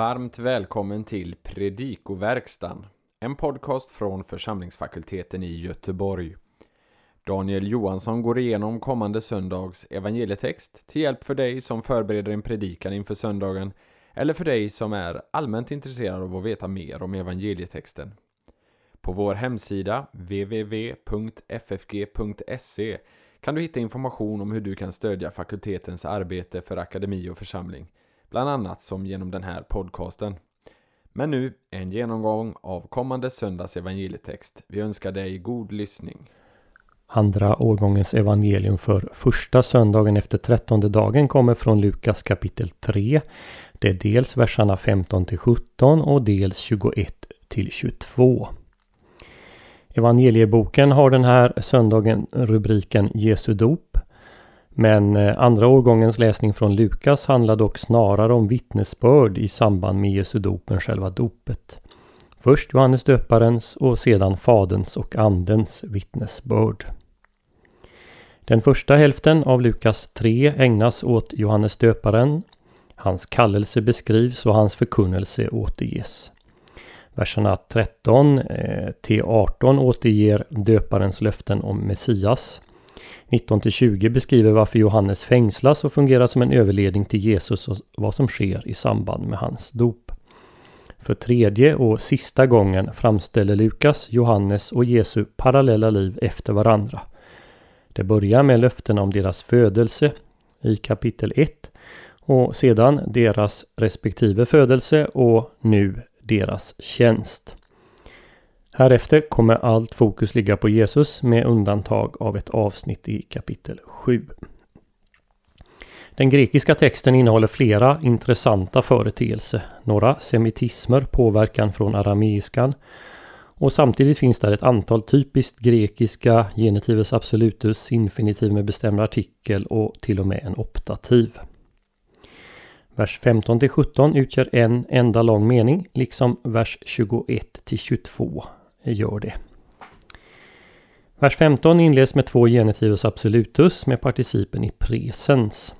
Varmt välkommen till Predikoverkstan, en podcast från församlingsfakulteten i Göteborg. Daniel Johansson går igenom kommande söndags evangelietext till hjälp för dig som förbereder en predikan inför söndagen eller för dig som är allmänt intresserad av att veta mer om evangelietexten. På vår hemsida www.ffg.se kan du hitta information om hur du kan stödja fakultetens arbete för akademi och församling bland annat som genom den här podcasten. Men nu en genomgång av kommande söndags evangelietext. Vi önskar dig god lyssning. Andra årgångens evangelium för första söndagen efter trettonde dagen kommer från Lukas kapitel 3. Det är dels verserna 15 till 17 och dels 21 till 22. Evangelieboken har den här söndagen rubriken Jesu dop men eh, andra årgångens läsning från Lukas handlar dock snarare om vittnesbörd i samband med Jesu dop än själva dopet. Först Johannes döparens och sedan Faderns och Andens vittnesbörd. Den första hälften av Lukas 3 ägnas åt Johannes döparen. Hans kallelse beskrivs och hans förkunnelse återges. Verserna 13 eh, till 18 återger döparens löften om Messias. 19-20 beskriver varför Johannes fängslas och fungerar som en överledning till Jesus och vad som sker i samband med hans dop. För tredje och sista gången framställer Lukas, Johannes och Jesu parallella liv efter varandra. Det börjar med löften om deras födelse i kapitel 1 och sedan deras respektive födelse och nu deras tjänst. Härefter kommer allt fokus ligga på Jesus med undantag av ett avsnitt i kapitel 7. Den grekiska texten innehåller flera intressanta företeelser. Några semitismer, påverkan från arameiskan. Och samtidigt finns där ett antal typiskt grekiska genitivus absolutus, infinitiv med bestämd artikel och till och med en optativ. Vers 15 17 utgör en enda lång mening, liksom vers 21 22 gör det. Vers 15 inleds med två genitivus absolutus med participen i presens.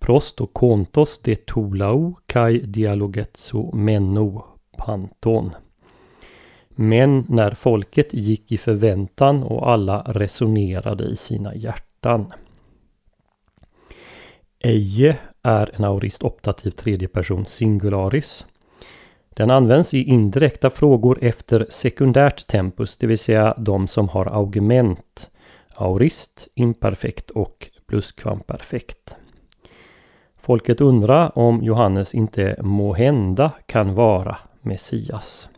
Prost och kontos de tolau kai dialogetso menno panton. Men när folket gick i förväntan och alla resonerade i sina hjärtan. Eje är en aurist optativ tredje person singularis. Den används i indirekta frågor efter sekundärt tempus, det vill säga de som har augment, aurist, imperfekt och pluskvamperfekt. Folket undrar om Johannes inte måhända kan vara Messias.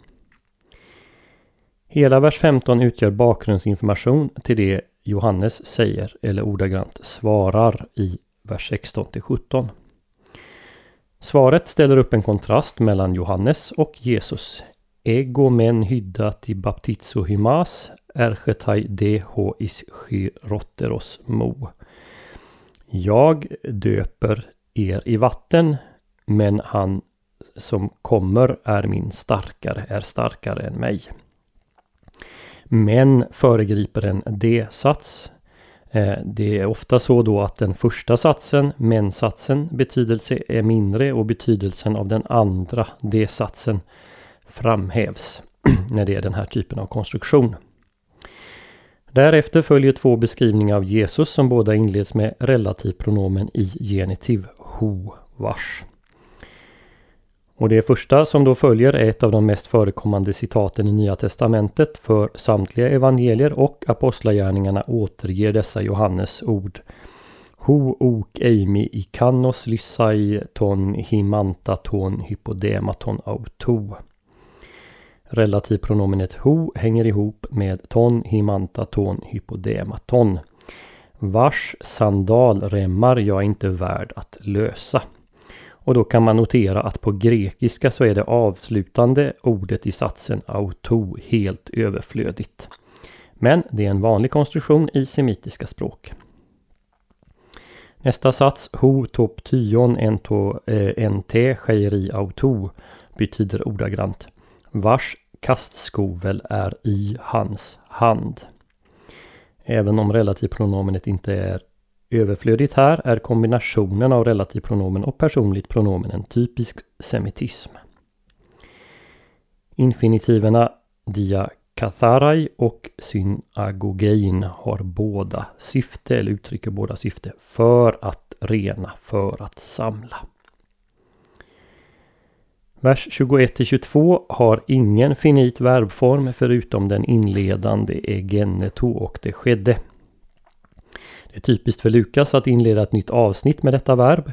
Hela vers 15 utgör bakgrundsinformation till det Johannes säger eller ordagrant svarar i vers 16 till 17. Svaret ställer upp en kontrast mellan Johannes och Jesus. Ego men hyddati baptizo hymas erchetai deho is rotteros mo. Jag döper er i vatten, men han som kommer är min starkare, är starkare än mig. Men föregriper en D-sats Eh, det är ofta så då att den första satsen, men-satsen, betydelse är mindre och betydelsen av den andra, det-satsen, framhävs när det är den här typen av konstruktion. Därefter följer två beskrivningar av Jesus som båda inleds med relativpronomen i genitiv ho, vars. Och det första som då följer är ett av de mest förekommande citaten i Nya Testamentet för samtliga evangelier och apostlagärningarna återger dessa Johannes ord. Ho ok eimi ikannos, lysai ton himanta ton hypodematon auto. Relativpronomenet ho hänger ihop med ton himanta ton hypodematon. Vars sandalremmar jag inte värd att lösa. Och då kan man notera att på grekiska så är det avslutande ordet i satsen auto helt överflödigt. Men det är en vanlig konstruktion i semitiska språk. Nästa sats, ho top tyon ento eh, ente cheiri auto, betyder ordagrant vars kastskovel är i hans hand. Även om relativpronomenet inte är Överflödigt här är kombinationen av relativpronomen och personligt pronomen en typisk semitism. Infinitiverna diakatharai och synagogein har båda syfte, eller uttrycker båda syfte, för att rena, för att samla. Vers 21-22 har ingen finit verbform förutom den inledande egeneto och det skedde. Det är typiskt för Lukas att inleda ett nytt avsnitt med detta verb.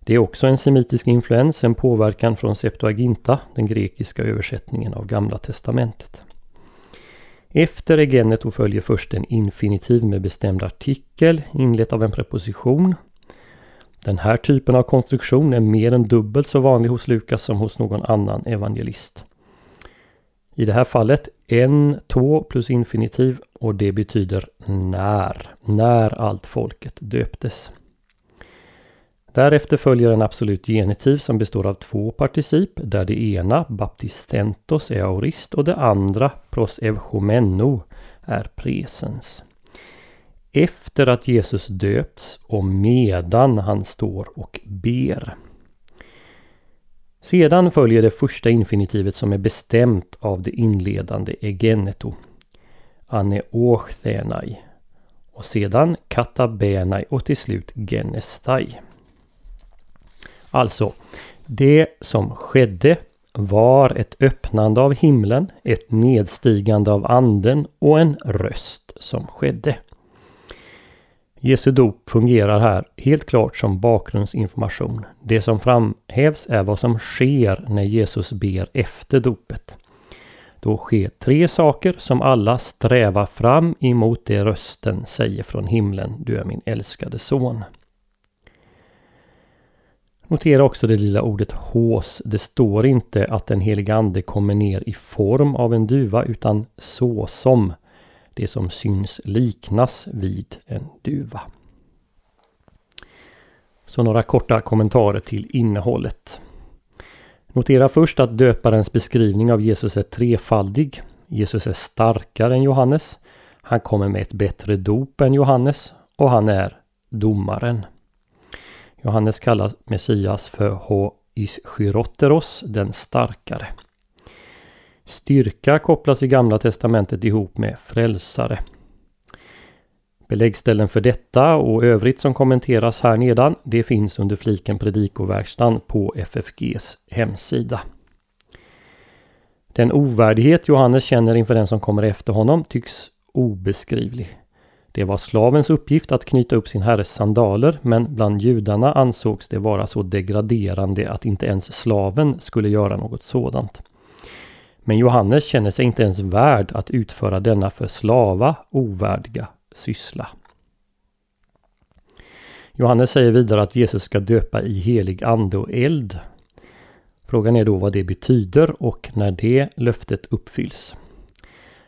Det är också en semitisk influens, en påverkan från Septuaginta, den grekiska översättningen av Gamla Testamentet. Efter egeneto följer först en infinitiv med bestämd artikel inlett av en preposition. Den här typen av konstruktion är mer än dubbelt så vanlig hos Lukas som hos någon annan evangelist. I det här fallet en, två plus infinitiv och det betyder när. När allt folket döptes. Därefter följer en absolut genitiv som består av två particip där det ena, baptistentos, är aorist och det andra, prosevchomenno, är presens. Efter att Jesus döpts och medan han står och ber. Sedan följer det första infinitivet som är bestämt av det inledande egeneto. Aneochthenai. Och sedan katabenai och till slut genestai. Alltså, det som skedde var ett öppnande av himlen, ett nedstigande av anden och en röst som skedde. Jesu dop fungerar här helt klart som bakgrundsinformation. Det som framhävs är vad som sker när Jesus ber efter dopet. Då sker tre saker som alla strävar fram emot det rösten säger från himlen. Du är min älskade son. Notera också det lilla ordet hås. Det står inte att den helige ande kommer ner i form av en duva utan så som. Det som syns liknas vid en duva. Så några korta kommentarer till innehållet. Notera först att döparens beskrivning av Jesus är trefaldig. Jesus är starkare än Johannes. Han kommer med ett bättre dop än Johannes och han är domaren. Johannes kallar Messias för Ho Ischyroteros, den starkare. Styrka kopplas i Gamla Testamentet ihop med frälsare. Beläggställen för detta och övrigt som kommenteras här nedan, det finns under fliken Predikoverkstan på FFGs hemsida. Den ovärdighet Johannes känner inför den som kommer efter honom tycks obeskrivlig. Det var slavens uppgift att knyta upp sin herres sandaler men bland judarna ansågs det vara så degraderande att inte ens slaven skulle göra något sådant. Men Johannes känner sig inte ens värd att utföra denna för slava ovärdiga syssla. Johannes säger vidare att Jesus ska döpa i helig ande och eld. Frågan är då vad det betyder och när det löftet uppfylls.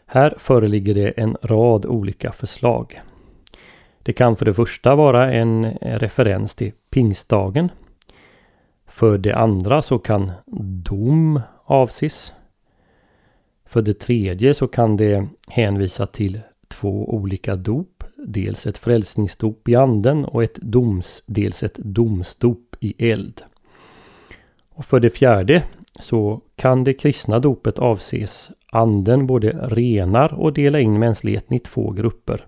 Här föreligger det en rad olika förslag. Det kan för det första vara en referens till pingstdagen. För det andra så kan dom avses. För det tredje så kan det hänvisa till två olika dop. Dels ett frälsningsdop i anden och ett doms, dels ett domsdop i eld. Och för det fjärde så kan det kristna dopet avses anden både renar och dela in mänskligheten i två grupper.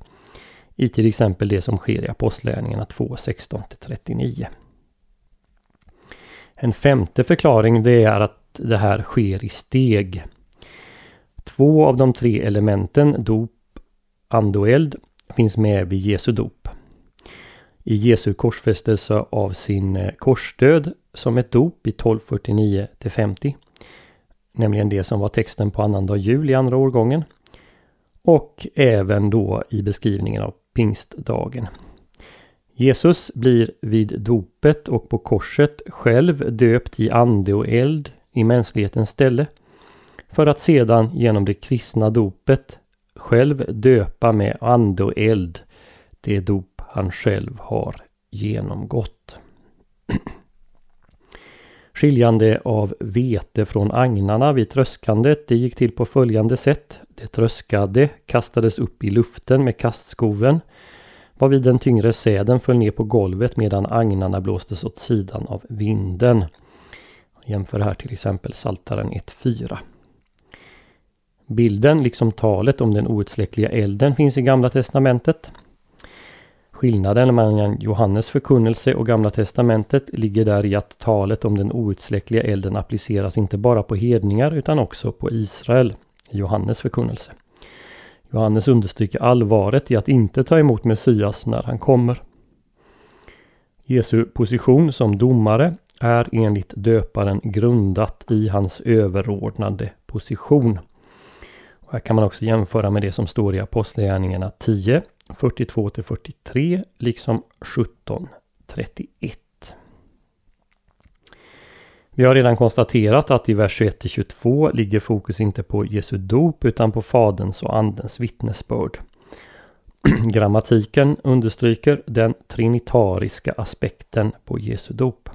I till exempel det som sker i Apostlagärningarna 2, 16-39. En femte förklaring det är att det här sker i steg. Två av de tre elementen, dop, ande och eld, finns med vid Jesu dop. I Jesu korsfästelse av sin eh, korsdöd som ett dop i 1249 50. Nämligen det som var texten på annandag jul i andra årgången. Och även då i beskrivningen av pingstdagen. Jesus blir vid dopet och på korset själv döpt i ande och eld i mänsklighetens ställe. För att sedan genom det kristna dopet själv döpa med ande och eld det dop han själv har genomgått. Skiljande av vete från agnarna vid tröskandet det gick till på följande sätt. Det tröskade kastades upp i luften med kastskoven varvid den tyngre säden föll ner på golvet medan agnarna blåstes åt sidan av vinden. Jämför här till exempel Saltaren 1.4. Bilden, liksom talet om den outsläckliga elden, finns i Gamla Testamentet. Skillnaden mellan Johannes förkunnelse och Gamla Testamentet ligger där i att talet om den outsläckliga elden appliceras inte bara på hedningar utan också på Israel i Johannes förkunnelse. Johannes understryker allvaret i att inte ta emot Messias när han kommer. Jesu position som domare är enligt döparen grundat i hans överordnade position. Och här kan man också jämföra med det som står i Apostlagärningarna 10, 42-43 liksom 17, 31. Vi har redan konstaterat att i vers 21-22 ligger fokus inte på Jesu dop utan på Faderns och Andens vittnesbörd. Grammatiken understryker den trinitariska aspekten på Jesu dop.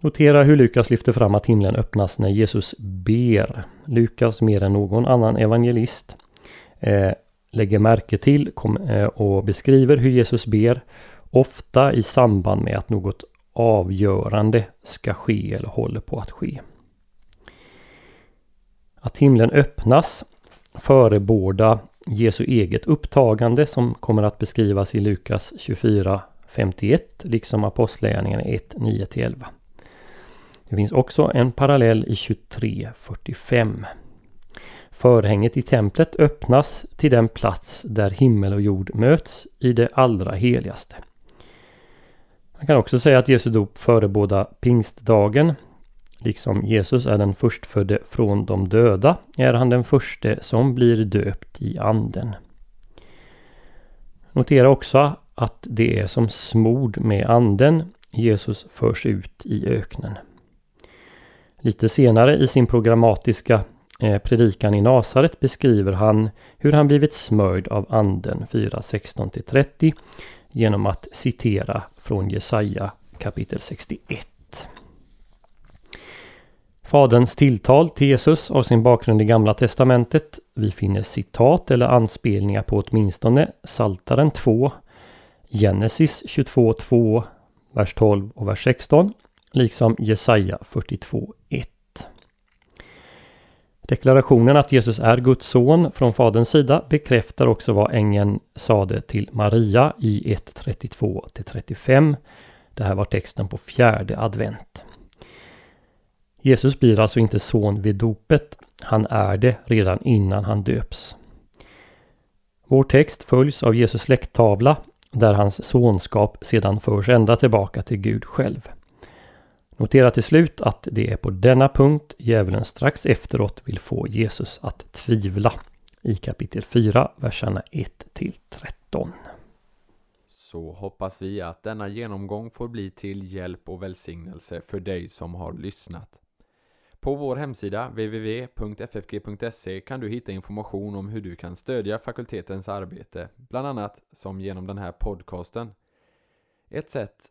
Notera hur Lukas lyfter fram att himlen öppnas när Jesus ber. Lukas mer än någon annan evangelist eh, lägger märke till kom, eh, och beskriver hur Jesus ber ofta i samband med att något avgörande ska ske eller håller på att ske. Att himlen öppnas förebåda Jesu eget upptagande som kommer att beskrivas i Lukas 24 51 liksom Apostlagärningarna 1 9-11. Det finns också en parallell i 23.45. Förhänget i templet öppnas till den plats där himmel och jord möts i det allra heligaste. Man kan också säga att Jesu dop förebådar pingstdagen. Liksom Jesus är den förstfödde från de döda är han den förste som blir döpt i anden. Notera också att det är som smord med anden Jesus förs ut i öknen. Lite senare i sin programmatiska eh, predikan i Nasaret beskriver han hur han blivit smörjd av anden 4.16-30 genom att citera från Jesaja kapitel 61. Faderns tilltal till Jesus har sin bakgrund i Gamla Testamentet. Vi finner citat eller anspelningar på åtminstone Saltaren 2, Genesis 22.2, vers 12 och vers 16 liksom Jesaja 42.1. Deklarationen att Jesus är Guds son från Faderns sida bekräftar också vad ängeln sade till Maria i 1.32-35. Det här var texten på fjärde advent. Jesus blir alltså inte son vid dopet. Han är det redan innan han döps. Vår text följs av Jesus släkttavla där hans sonskap sedan förs ända tillbaka till Gud själv. Notera till slut att det är på denna punkt djävulen strax efteråt vill få Jesus att tvivla. I kapitel 4, verserna 1 till 13. Så hoppas vi att denna genomgång får bli till hjälp och välsignelse för dig som har lyssnat. På vår hemsida www.ffg.se kan du hitta information om hur du kan stödja fakultetens arbete, bland annat som genom den här podcasten. Ett sätt